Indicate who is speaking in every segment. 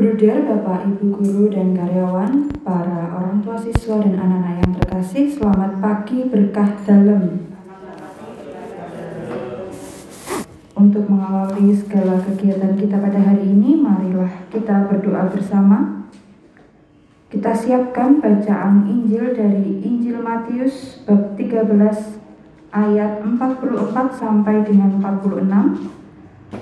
Speaker 1: Bruder, Bapak, Ibu guru dan karyawan, para orang tua siswa dan anak-anak yang terkasih, selamat pagi berkah dalam. Untuk mengawali segala kegiatan kita pada hari ini, marilah kita berdoa bersama. Kita siapkan bacaan Injil dari Injil Matius bab 13 ayat 44 sampai dengan 46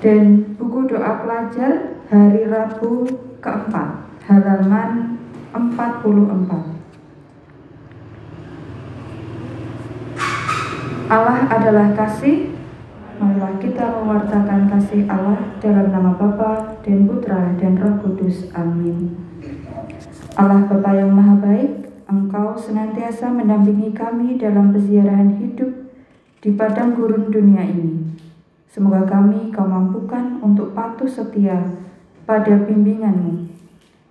Speaker 1: dan buku doa pelajar hari Rabu keempat halaman 44 Allah adalah kasih. Marilah kita mewartakan kasih Allah dalam nama Bapa dan Putra dan Roh Kudus. Amin. Allah Bapa yang Maha Baik Engkau senantiasa mendampingi kami dalam peziarahan hidup di padang gurun dunia ini Semoga kami kau mampukan untuk patuh setia pada bimbinganmu.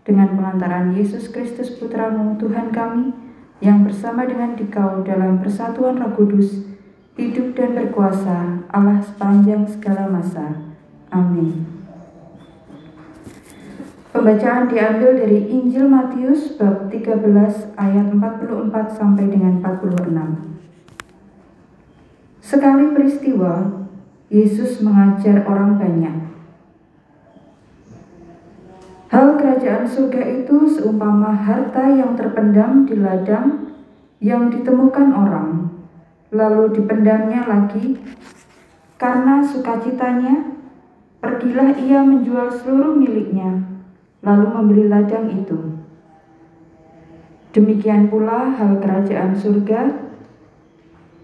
Speaker 1: Dengan pengantaran Yesus Kristus Putramu, Tuhan kami, yang bersama dengan dikau dalam persatuan roh kudus, hidup dan berkuasa Allah sepanjang segala masa. Amin. Pembacaan diambil dari Injil Matius bab 13 ayat 44 sampai dengan 46. Sekali peristiwa, Yesus mengajar orang banyak. Hal kerajaan surga itu seumpama harta yang terpendam di ladang yang ditemukan orang, lalu dipendamnya lagi. Karena sukacitanya, pergilah ia menjual seluruh miliknya, lalu membeli ladang itu. Demikian pula hal kerajaan surga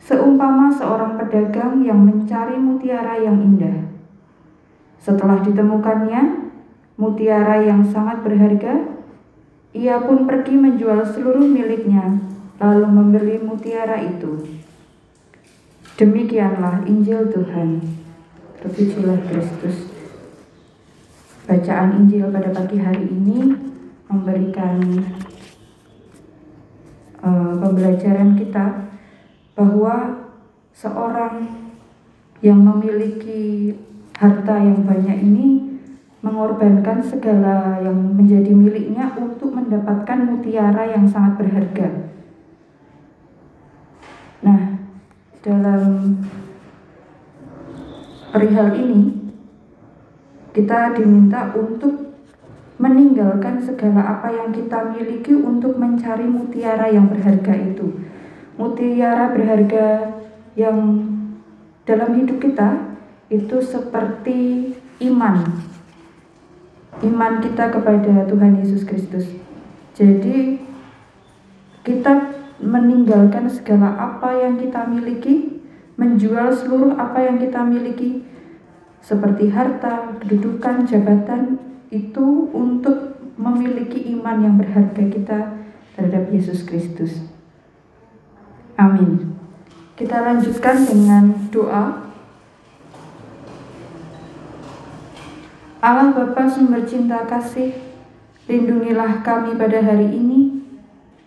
Speaker 1: seumpama seorang pedagang yang mencari mutiara yang indah. Setelah ditemukannya, mutiara yang sangat berharga, ia pun pergi menjual seluruh miliknya, lalu membeli mutiara itu. Demikianlah Injil Tuhan. Terpujilah Kristus. Bacaan Injil pada pagi hari ini memberikan uh, pembelajaran kita bahwa seorang yang memiliki harta yang banyak ini mengorbankan segala yang menjadi miliknya untuk mendapatkan mutiara yang sangat berharga. Nah, dalam perihal ini kita diminta untuk meninggalkan segala apa yang kita miliki untuk mencari mutiara yang berharga itu mutiara berharga yang dalam hidup kita itu seperti iman. Iman kita kepada Tuhan Yesus Kristus. Jadi kita meninggalkan segala apa yang kita miliki, menjual seluruh apa yang kita miliki seperti harta, kedudukan, jabatan itu untuk memiliki iman yang berharga kita terhadap Yesus Kristus. Amin. Kita lanjutkan dengan doa. Allah Bapa sumber cinta kasih, lindungilah kami pada hari ini.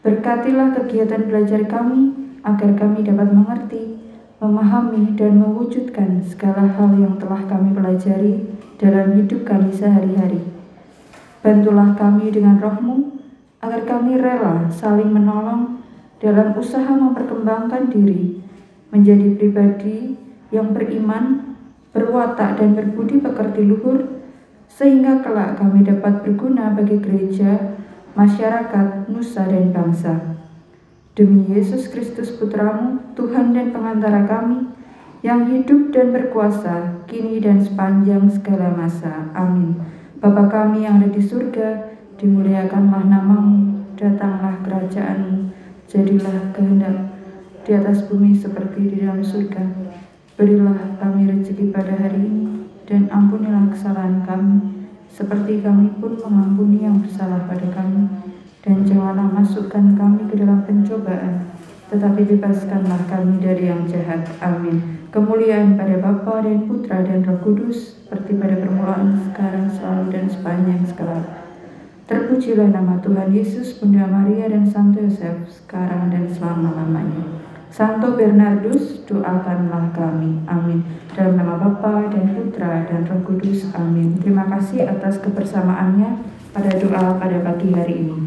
Speaker 1: Berkatilah kegiatan belajar kami agar kami dapat mengerti, memahami, dan mewujudkan segala hal yang telah kami pelajari dalam hidup kami sehari-hari. Bantulah kami dengan rohmu, agar kami rela saling menolong dalam usaha memperkembangkan diri menjadi pribadi yang beriman, berwatak dan berbudi pekerti luhur sehingga kelak kami dapat berguna bagi gereja, masyarakat, nusa dan bangsa. Demi Yesus Kristus Putramu, Tuhan dan pengantara kami, yang hidup dan berkuasa, kini dan sepanjang segala masa. Amin. Bapa kami yang ada di surga, dimuliakanlah namamu, datanglah kerajaanmu, Jadilah kehendak di atas bumi seperti di dalam surga. Berilah kami rezeki pada hari ini, dan ampunilah kesalahan kami, seperti kami pun mengampuni yang bersalah pada kami. Dan janganlah masukkan kami ke dalam pencobaan, tetapi bebaskanlah kami dari yang jahat. Amin. Kemuliaan pada Bapa dan Putra dan Roh Kudus, seperti pada permulaan, sekarang, selalu, dan sepanjang segala Terpujilah nama Tuhan Yesus, Bunda Maria dan Santo Yosef, sekarang dan selama-lamanya. Santo Bernardus, doakanlah kami. Amin. Dalam nama Bapa dan Putra dan Roh Kudus. Amin. Terima kasih atas kebersamaannya pada doa pada pagi hari ini.